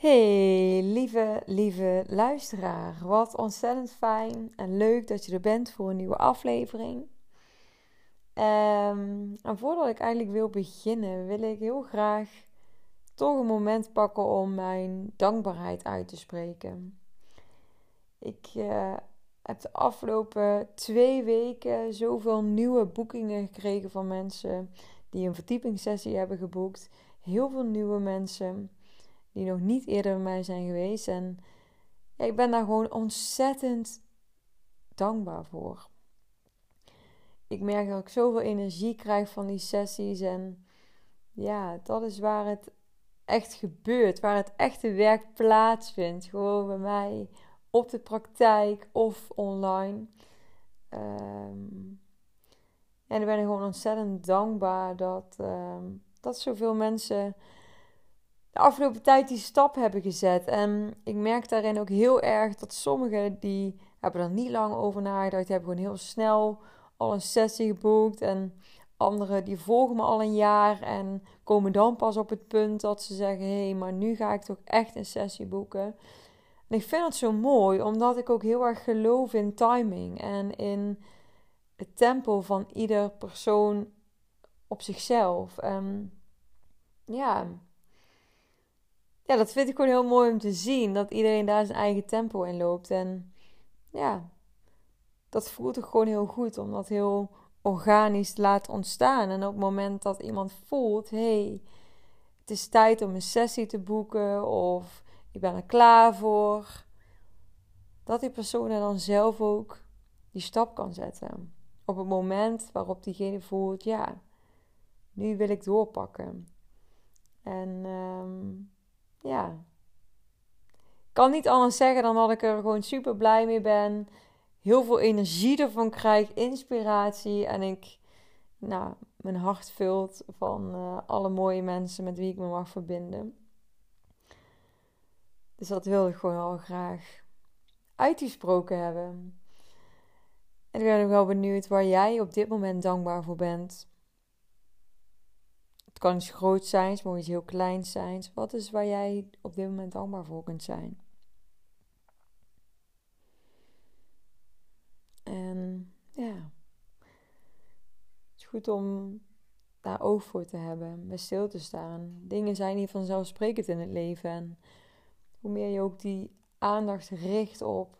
Hey, lieve, lieve luisteraar. Wat ontzettend fijn en leuk dat je er bent voor een nieuwe aflevering. Um, en voordat ik eigenlijk wil beginnen, wil ik heel graag toch een moment pakken om mijn dankbaarheid uit te spreken. Ik uh, heb de afgelopen twee weken zoveel nieuwe boekingen gekregen van mensen die een verdiepingssessie hebben geboekt. Heel veel nieuwe mensen die nog niet eerder bij mij zijn geweest. En ja, ik ben daar gewoon ontzettend dankbaar voor. Ik merk dat ik zoveel energie krijg van die sessies. En ja, dat is waar het echt gebeurt. Waar het echte werk plaatsvindt. Gewoon bij mij op de praktijk of online. Um, en ik ben gewoon ontzettend dankbaar dat, um, dat zoveel mensen de afgelopen tijd die stap hebben gezet. En ik merk daarin ook heel erg dat sommigen die hebben er niet lang over nagedacht, hebben gewoon heel snel al een sessie geboekt. En anderen die volgen me al een jaar en komen dan pas op het punt dat ze zeggen: hé, hey, maar nu ga ik toch echt een sessie boeken. En ik vind het zo mooi, omdat ik ook heel erg geloof in timing en in het tempo van ieder persoon op zichzelf. En ja, ja, dat vind ik gewoon heel mooi om te zien. Dat iedereen daar zijn eigen tempo in loopt. En ja, dat voelt ook gewoon heel goed om dat heel organisch te laten ontstaan. En op het moment dat iemand voelt: hey, het is tijd om een sessie te boeken. Of ik ben er klaar voor. Dat die persoon er dan zelf ook die stap kan zetten. Op het moment waarop diegene voelt: ja, nu wil ik doorpakken. En um, ja. Ik kan niet anders zeggen dan dat ik er gewoon super blij mee ben. Heel veel energie ervan krijg, inspiratie. En ik, nou, mijn hart vult van uh, alle mooie mensen met wie ik me mag verbinden. Dus dat wilde ik gewoon al graag uitgesproken hebben. En ik ben ook wel benieuwd waar jij op dit moment dankbaar voor bent kan iets groot zijn, het mag iets heel klein zijn. Wat is waar jij op dit moment dankbaar voor kunt zijn? En ja, het is goed om daar oog voor te hebben, bij stil te staan. Dingen zijn niet vanzelfsprekend in het leven. En hoe meer je ook die aandacht richt op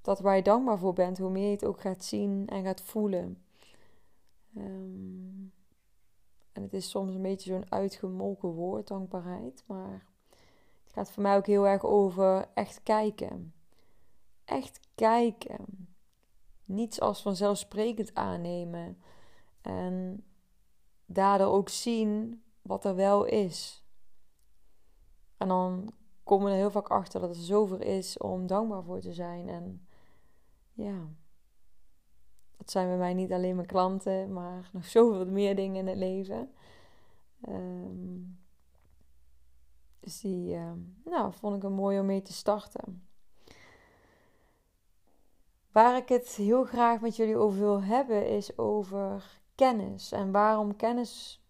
dat waar je dankbaar voor bent, hoe meer je het ook gaat zien en gaat voelen. Um, en het is soms een beetje zo'n uitgemolken woord, dankbaarheid. Maar het gaat voor mij ook heel erg over echt kijken. Echt kijken. Niets als vanzelfsprekend aannemen. En daardoor ook zien wat er wel is. En dan komen we er heel vaak achter dat het zoveel is om dankbaar voor te zijn. En ja, dat zijn bij mij niet alleen mijn klanten, maar nog zoveel meer dingen in het leven. Um, dus die ehm, nou, vond ik een mooi om mee te starten. Waar ik het heel graag met jullie over wil hebben, is over kennis. En waarom kennis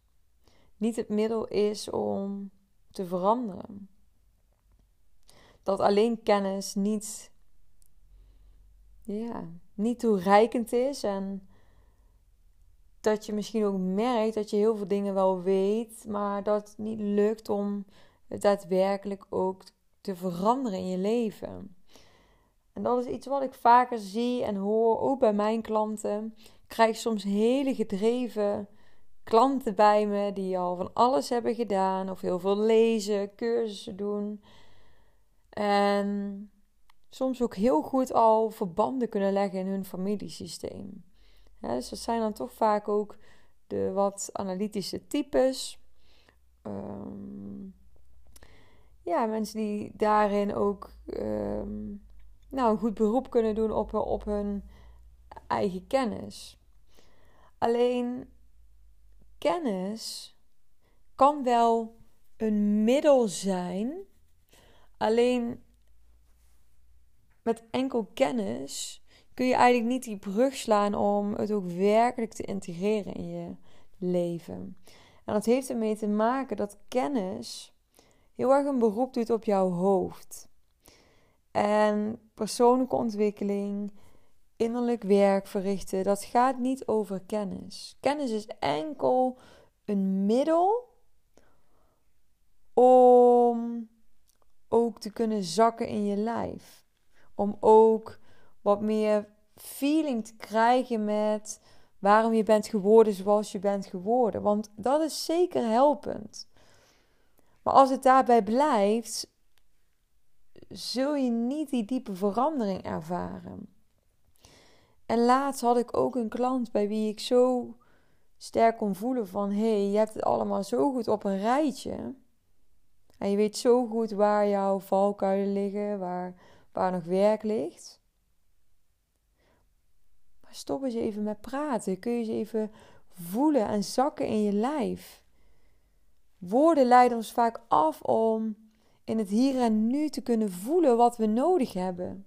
niet het middel is om te veranderen. Dat alleen kennis niet ja, niet toereikend is. En dat je misschien ook merkt dat je heel veel dingen wel weet, maar dat het niet lukt om het daadwerkelijk ook te veranderen in je leven. En dat is iets wat ik vaker zie en hoor, ook bij mijn klanten. Ik krijg soms hele gedreven klanten bij me die al van alles hebben gedaan, of heel veel lezen, cursussen doen. En soms ook heel goed al verbanden kunnen leggen in hun familiesysteem. dus dat zijn dan toch vaak ook de wat analytische types. Ehm, ja, mensen die daarin ook ehm, nou, een goed beroep kunnen doen op, op hun eigen kennis. Alleen kennis kan wel een middel zijn. Alleen met enkel kennis kun je eigenlijk niet die brug slaan om het ook werkelijk te integreren in je leven. En dat heeft ermee te maken dat kennis heel erg een beroep doet op jouw hoofd. En persoonlijke ontwikkeling, innerlijk werk verrichten, dat gaat niet over kennis. Kennis is enkel een middel om ook te kunnen zakken in je lijf. Om ook wat meer feeling te krijgen met waarom je bent geworden zoals je bent geworden. Want dat is zeker helpend. Maar als het daarbij blijft, zul je niet die diepe verandering ervaren. En laatst had ik ook een klant bij wie ik zo sterk kon voelen van... hé, hey, je hebt het allemaal zo goed op een rijtje. En je weet zo goed waar jouw valkuilen liggen, waar, waar nog werk ligt. Maar stop eens even met praten. Kun je eens even voelen en zakken in je lijf. Woorden leiden ons vaak af om in het hier en nu te kunnen voelen wat we nodig hebben.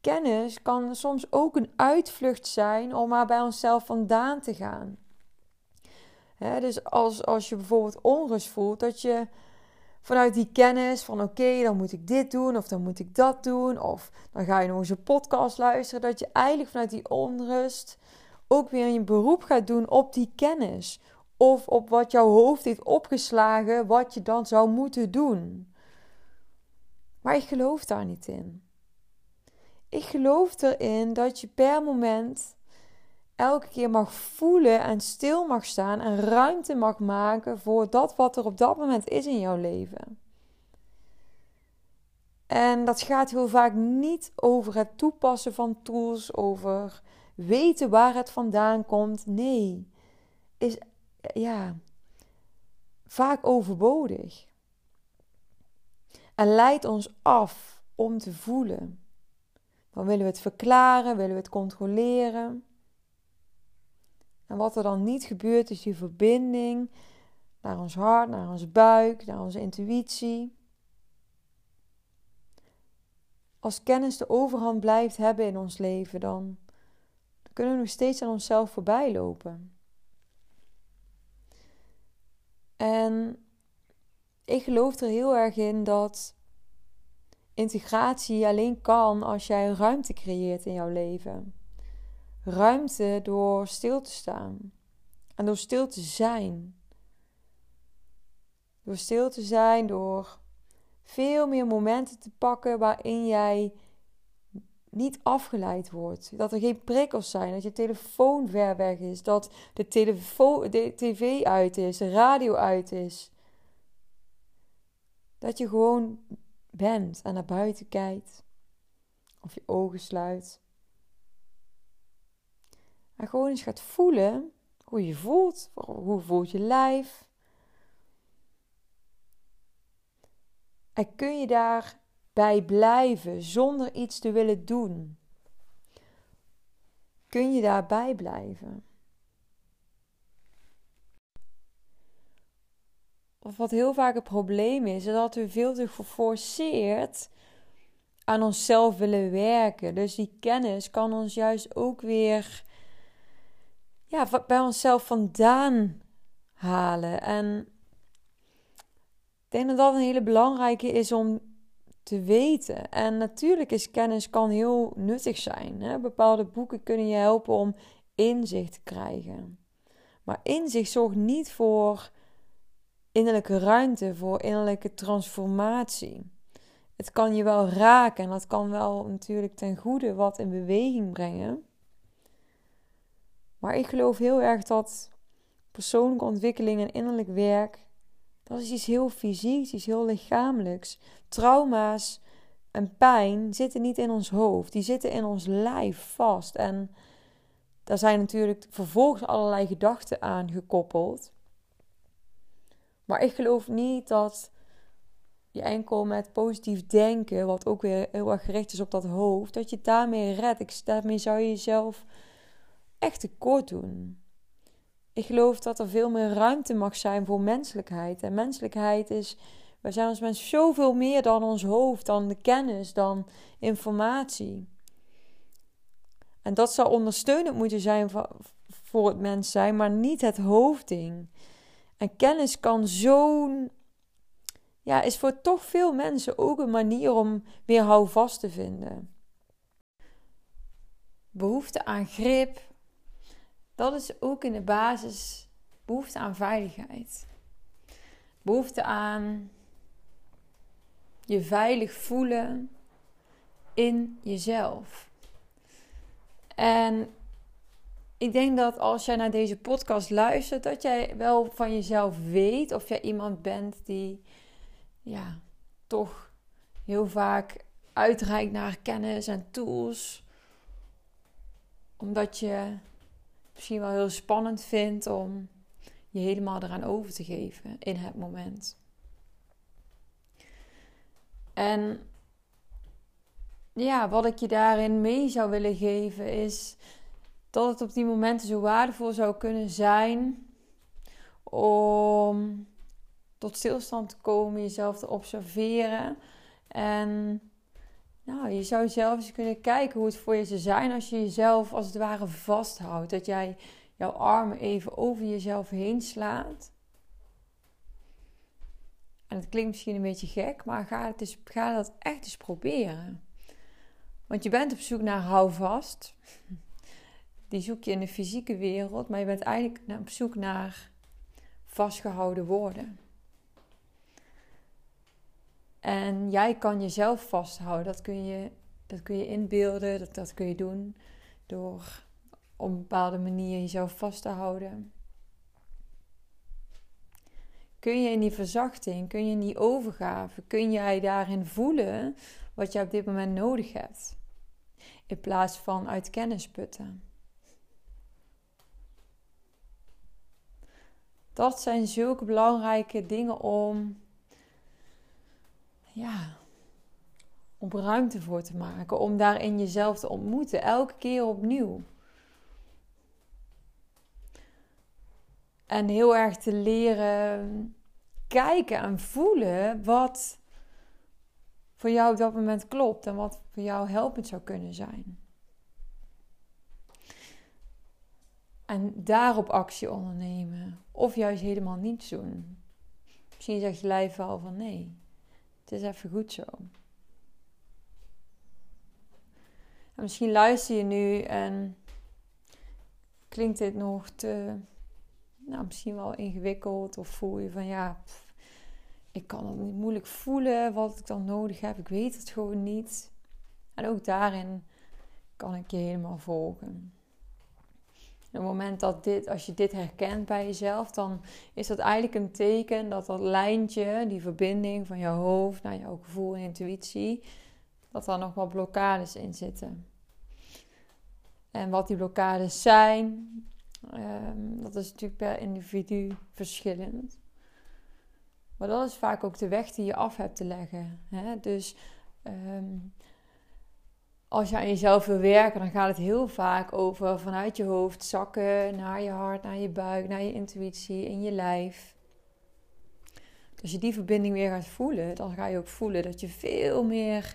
Kennis kan soms ook een uitvlucht zijn om maar bij onszelf vandaan te gaan. dus als, als je bijvoorbeeld onrust voelt, dat je vanuit die kennis van oké, dan moet ik dit doen of dan moet ik dat doen. Of dan ga je nog eens een podcast luisteren. Dat je eigenlijk vanuit die onrust ook weer een beroep gaat doen op die kennis. Of op wat jouw hoofd heeft opgeslagen, wat je dan zou moeten doen. Maar ik geloof daar niet in. Ik geloof erin dat je per moment elke keer mag voelen en stil mag staan en ruimte mag maken voor dat wat er op dat moment is in jouw leven. En dat gaat heel vaak niet over het toepassen van tools, over weten waar het vandaan komt. Nee, is ja, vaak overbodig. En leidt ons af om te voelen. Dan willen we het verklaren, willen we het controleren. En wat er dan niet gebeurt, is die verbinding naar ons hart, naar ons buik, naar onze intuïtie. Als kennis de overhand blijft hebben in ons leven, dan kunnen we nog steeds aan onszelf voorbij lopen. En ik geloof er heel erg in dat integratie alleen kan als jij ruimte creëert in jouw leven ruimte door stil te staan en door stil te zijn. Door stil te zijn, door veel meer momenten te pakken waarin jij niet afgeleid wordt. Dat er geen prikkels zijn, dat je telefoon ver weg is, dat de, de tv uit is, de radio uit is. Dat je gewoon bent en naar buiten kijkt. Of je ogen sluit. En gewoon eens gaat voelen hoe je voelt. Hoe voelt je lijf? En kun je daarbij blijven zonder iets te willen doen? Kun je daarbij blijven? Of wat heel vaak het probleem is, is dat we veel te geforceerd aan onszelf willen werken. Dus die kennis kan ons juist ook weer ja, bij onszelf vandaan halen. En ik denk dat dat een hele belangrijke is om te weten. En natuurlijk is kennis kan heel nuttig zijn. Hè? Bepaalde boeken kunnen je helpen om inzicht te krijgen. Maar inzicht zorgt niet voor innerlijke ruimte, voor innerlijke transformatie. Het kan je wel raken en dat kan wel natuurlijk ten goede wat in beweging brengen. Maar ik geloof heel erg dat persoonlijke ontwikkeling en innerlijk werk, dat is iets heel fysieks, iets heel lichamelijks. Trauma's en pijn zitten niet in ons hoofd, die zitten in ons lijf vast. En daar zijn natuurlijk vervolgens allerlei gedachten aan gekoppeld. Maar ik geloof niet dat je enkel met positief denken, wat ook weer heel erg gericht is op dat hoofd, dat je daarmee redt. Ik, daarmee zou je jezelf echt tekort doen. Ik geloof dat er veel meer ruimte mag zijn voor menselijkheid. En menselijkheid is, wij zijn als mens zoveel meer dan ons hoofd, dan de kennis, dan informatie. En dat zou ondersteunend moeten zijn voor het mens zijn, maar niet het hoofdding. En kennis kan zo'n ja, is voor toch veel mensen ook een manier om weer houvast te vinden. Behoefte aan grip, dat is ook in de basis behoefte aan veiligheid. Behoefte aan je veilig voelen in jezelf. En ik denk dat als jij naar deze podcast luistert, dat jij wel van jezelf weet of jij iemand bent die ja, toch heel vaak uitreikt naar kennis en tools. Omdat je misschien wel heel spannend vindt om je helemaal eraan over te geven in het moment. En ja, wat ik je daarin mee zou willen geven is dat het op die momenten zo waardevol zou kunnen zijn om tot stilstand te komen, jezelf te observeren. En nou, je zou zelf eens kunnen kijken hoe het voor je zou zijn als je jezelf als het ware vasthoudt. Dat jij jouw armen even over jezelf heen slaat. En het klinkt misschien een beetje gek, maar ga, het ga dat echt eens proberen. Want je bent op zoek naar houvast. Die zoek je in de fysieke wereld, maar je bent eigenlijk op zoek naar vastgehouden woorden. En jij kan jezelf vasthouden. Dat kun je, dat kun je inbeelden, dat, dat kun je doen door op een bepaalde manier jezelf vast te houden. Kun je in die verzachting, kun je in die overgave, kun jij daarin voelen wat je op dit moment nodig hebt. In plaats van uit kennis putten. Dat zijn zulke belangrijke dingen om ja, om ruimte voor te maken, om daarin jezelf te ontmoeten, elke keer opnieuw. En heel erg te leren kijken en voelen wat voor jou op dat moment klopt en wat voor jou helpend zou kunnen zijn. En daarop actie ondernemen. Of juist helemaal niets doen. Misschien zegt je lijf wel van nee. Het is even goed zo. En misschien luister je nu en klinkt dit nog te, nou, misschien wel ingewikkeld of voel je van ja, ik kan het niet moeilijk voelen wat ik dan nodig heb. Ik weet het gewoon niet. En ook daarin kan ik je helemaal volgen. Het moment dat dit, als je dit herkent bij jezelf, dan is dat eigenlijk een teken dat dat lijntje, die verbinding van jouw hoofd naar jouw gevoel en intuïtie, dat daar nog wat blokkades in zitten. En wat die blokkades zijn, ehm, dat is natuurlijk per individu verschillend. Maar dat is vaak ook de weg die je af hebt te leggen. Hè? Dus ehm, als je aan jezelf wil werken, dan gaat het heel vaak over vanuit je hoofd zakken naar je hart, naar je buik, naar je intuïtie, in je lijf. Als je die verbinding weer gaat voelen, dan ga je ook voelen dat je veel meer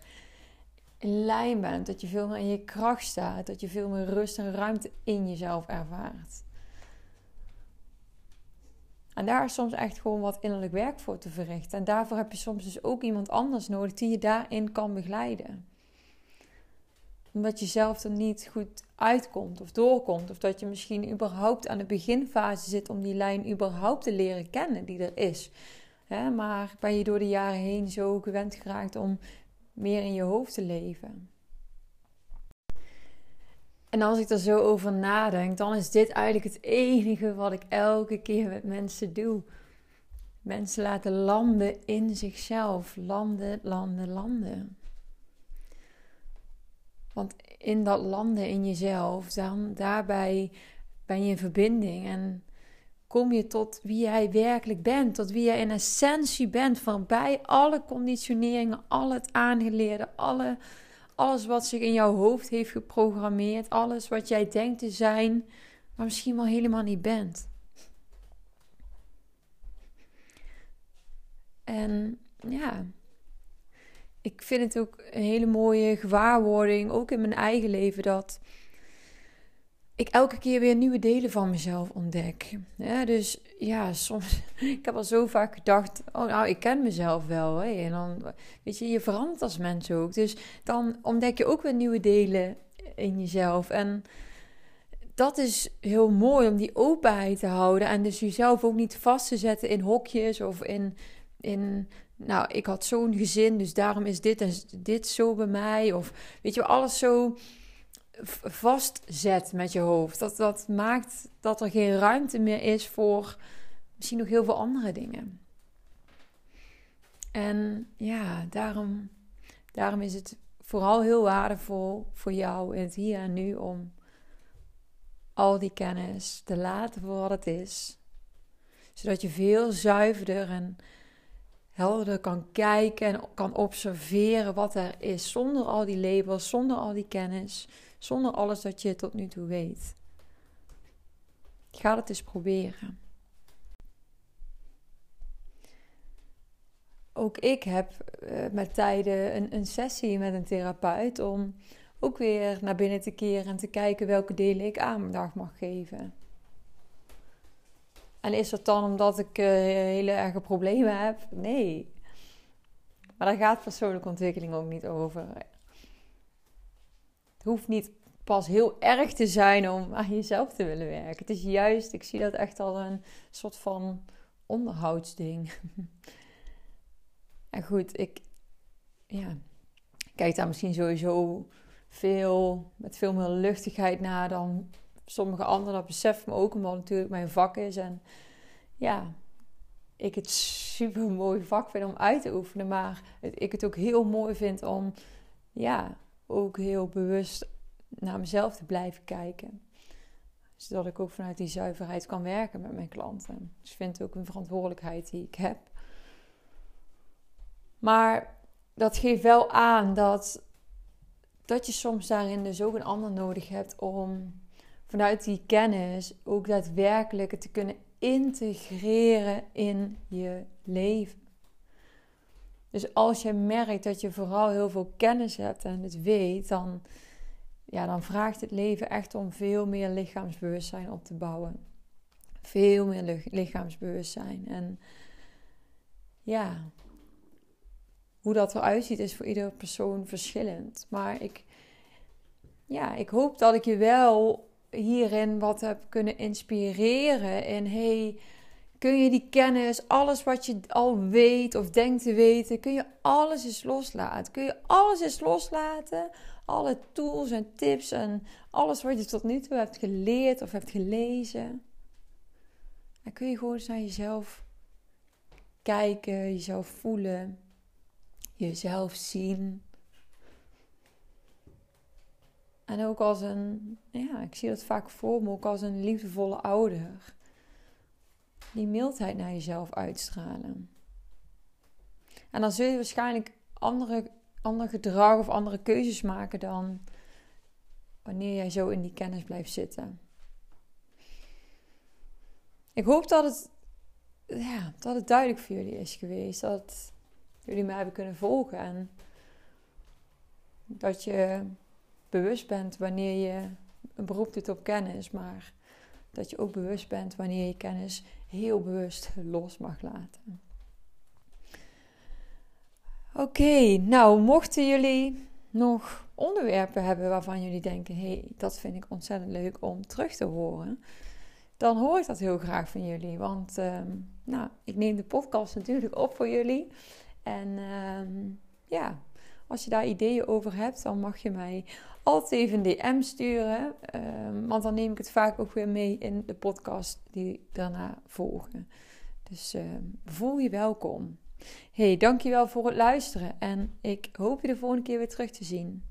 in lijn bent, dat je veel meer in je kracht staat, dat je veel meer rust en ruimte in jezelf ervaart. En daar is soms echt gewoon wat innerlijk werk voor te verrichten. En daarvoor heb je soms dus ook iemand anders nodig die je daarin kan begeleiden omdat je zelf er niet goed uitkomt of doorkomt. Of dat je misschien überhaupt aan de beginfase zit om die lijn überhaupt te leren kennen die er is. maar ben je door de jaren heen zo gewend geraakt om meer in je hoofd te leven. En als ik er zo over nadenk, dan is dit eigenlijk het enige wat ik elke keer met mensen doe. Mensen laten landen in zichzelf. Landen, landen, landen. Want in dat landen in jezelf, dan, daarbij ben je in verbinding en kom je tot wie jij werkelijk bent, tot wie jij in essentie bent, voorbij alle conditioneringen, al het aangeleerde, alle, alles wat zich in jouw hoofd heeft geprogrammeerd, alles wat jij denkt te zijn, maar misschien wel helemaal niet bent. En ja, ik vind het ook een hele mooie gewaarwording, ook in mijn eigen leven, dat ik elke keer weer nieuwe delen van mezelf ontdek. Dus ja, soms. Ik heb al zo vaak gedacht: oh, nou, ik ken mezelf wel. Hè? En dan, weet je, je verandert als mens ook. Dus dan ontdek je ook weer nieuwe delen in jezelf. En dat is heel mooi om die openheid te houden. En dus jezelf ook niet vast te zetten in hokjes of in. in nou, ik had zo'n gezin, dus daarom is dit en dit zo bij mij. Of weet je, alles zo vastzet met je hoofd. Dat, dat maakt dat er geen ruimte meer is voor misschien nog heel veel andere dingen. En ja, daarom, daarom is het vooral heel waardevol voor jou in het hier en nu om al die kennis te laten voor wat het is. Zodat je veel zuiverder en kan kijken en kan observeren wat er is. Zonder al die labels, zonder al die kennis, zonder alles dat je tot nu toe weet. Ga het eens proberen. Ook ik heb uh, met tijden een, een sessie met een therapeut om ook weer naar binnen te keren en te kijken welke delen ik aandacht mag geven. En is dat dan omdat ik uh, hele erge problemen heb? Nee. Maar daar gaat persoonlijke ontwikkeling ook niet over. Het hoeft niet pas heel erg te zijn om aan jezelf te willen werken. Het is juist, ik zie dat echt als een soort van onderhoudsding. en goed, ik ja, kijk daar misschien sowieso veel, met veel meer luchtigheid naar dan sommige anderen. Dat besef me ook, omdat natuurlijk mijn vak is. En ja, ik het super mooi vak vind om uit te oefenen. Maar ik het ook heel mooi vind om, ja, ook heel bewust naar mezelf te blijven kijken. Zodat ik ook vanuit die zuiverheid kan werken met mijn klanten. Dus ik vind het ook een verantwoordelijkheid die ik heb. Maar dat geeft wel aan dat dat je soms daarin dus ook een ander nodig hebt om vanuit die kennis ook daadwerkelijk te kunnen integreren in je leven. Dus als je merkt dat je vooral heel veel kennis hebt en het weet, dan, ja, dan vraagt het leven echt om veel meer lichaamsbewustzijn op te bouwen. Veel meer lichaamsbewustzijn. En ja, hoe dat eruit ziet is voor iedere persoon verschillend. Maar ik, ja, ik hoop dat ik je wel hierin wat heb kunnen inspireren. In hey, kun je die kennis, alles wat je al weet of denkt te weten, kun je alles eens loslaten? Kun je alles eens loslaten? Alle tools en tips en alles wat je tot nu toe hebt geleerd of hebt gelezen. Dan kun je gewoon eens naar jezelf kijken, jezelf voelen jezelf zien. En ook als een, ja, ik zie dat vaak voor me, ook als een liefdevolle ouder. Die mildheid naar jezelf uitstralen. En dan zul je waarschijnlijk andere, ander gedrag of andere keuzes maken dan wanneer jij zo in die kennis blijft zitten. Ik hoop dat het, ja, dat het duidelijk voor jullie is geweest. Dat, jullie mij hebben kunnen volgen. En dat je bewust bent wanneer je een beroep doet op kennis, maar dat je ook bewust bent wanneer je kennis heel bewust los mag laten. Oké, nou mochten jullie nog onderwerpen hebben waarvan jullie denken: hé, hey, dat vind ik ontzettend leuk om terug te horen, dan hoor ik dat heel graag van jullie. Want ehm, nou, ik neem de podcast natuurlijk op voor jullie. En ehm, ja, als je daar ideeën over hebt, dan mag je mij altijd even een DM sturen. Um, want dan neem ik het vaak ook weer mee in de podcast die daarna volgen. Dus ehm, voel je welkom. Hey, dankjewel voor het luisteren. En ik hoop je de volgende keer weer terug te zien.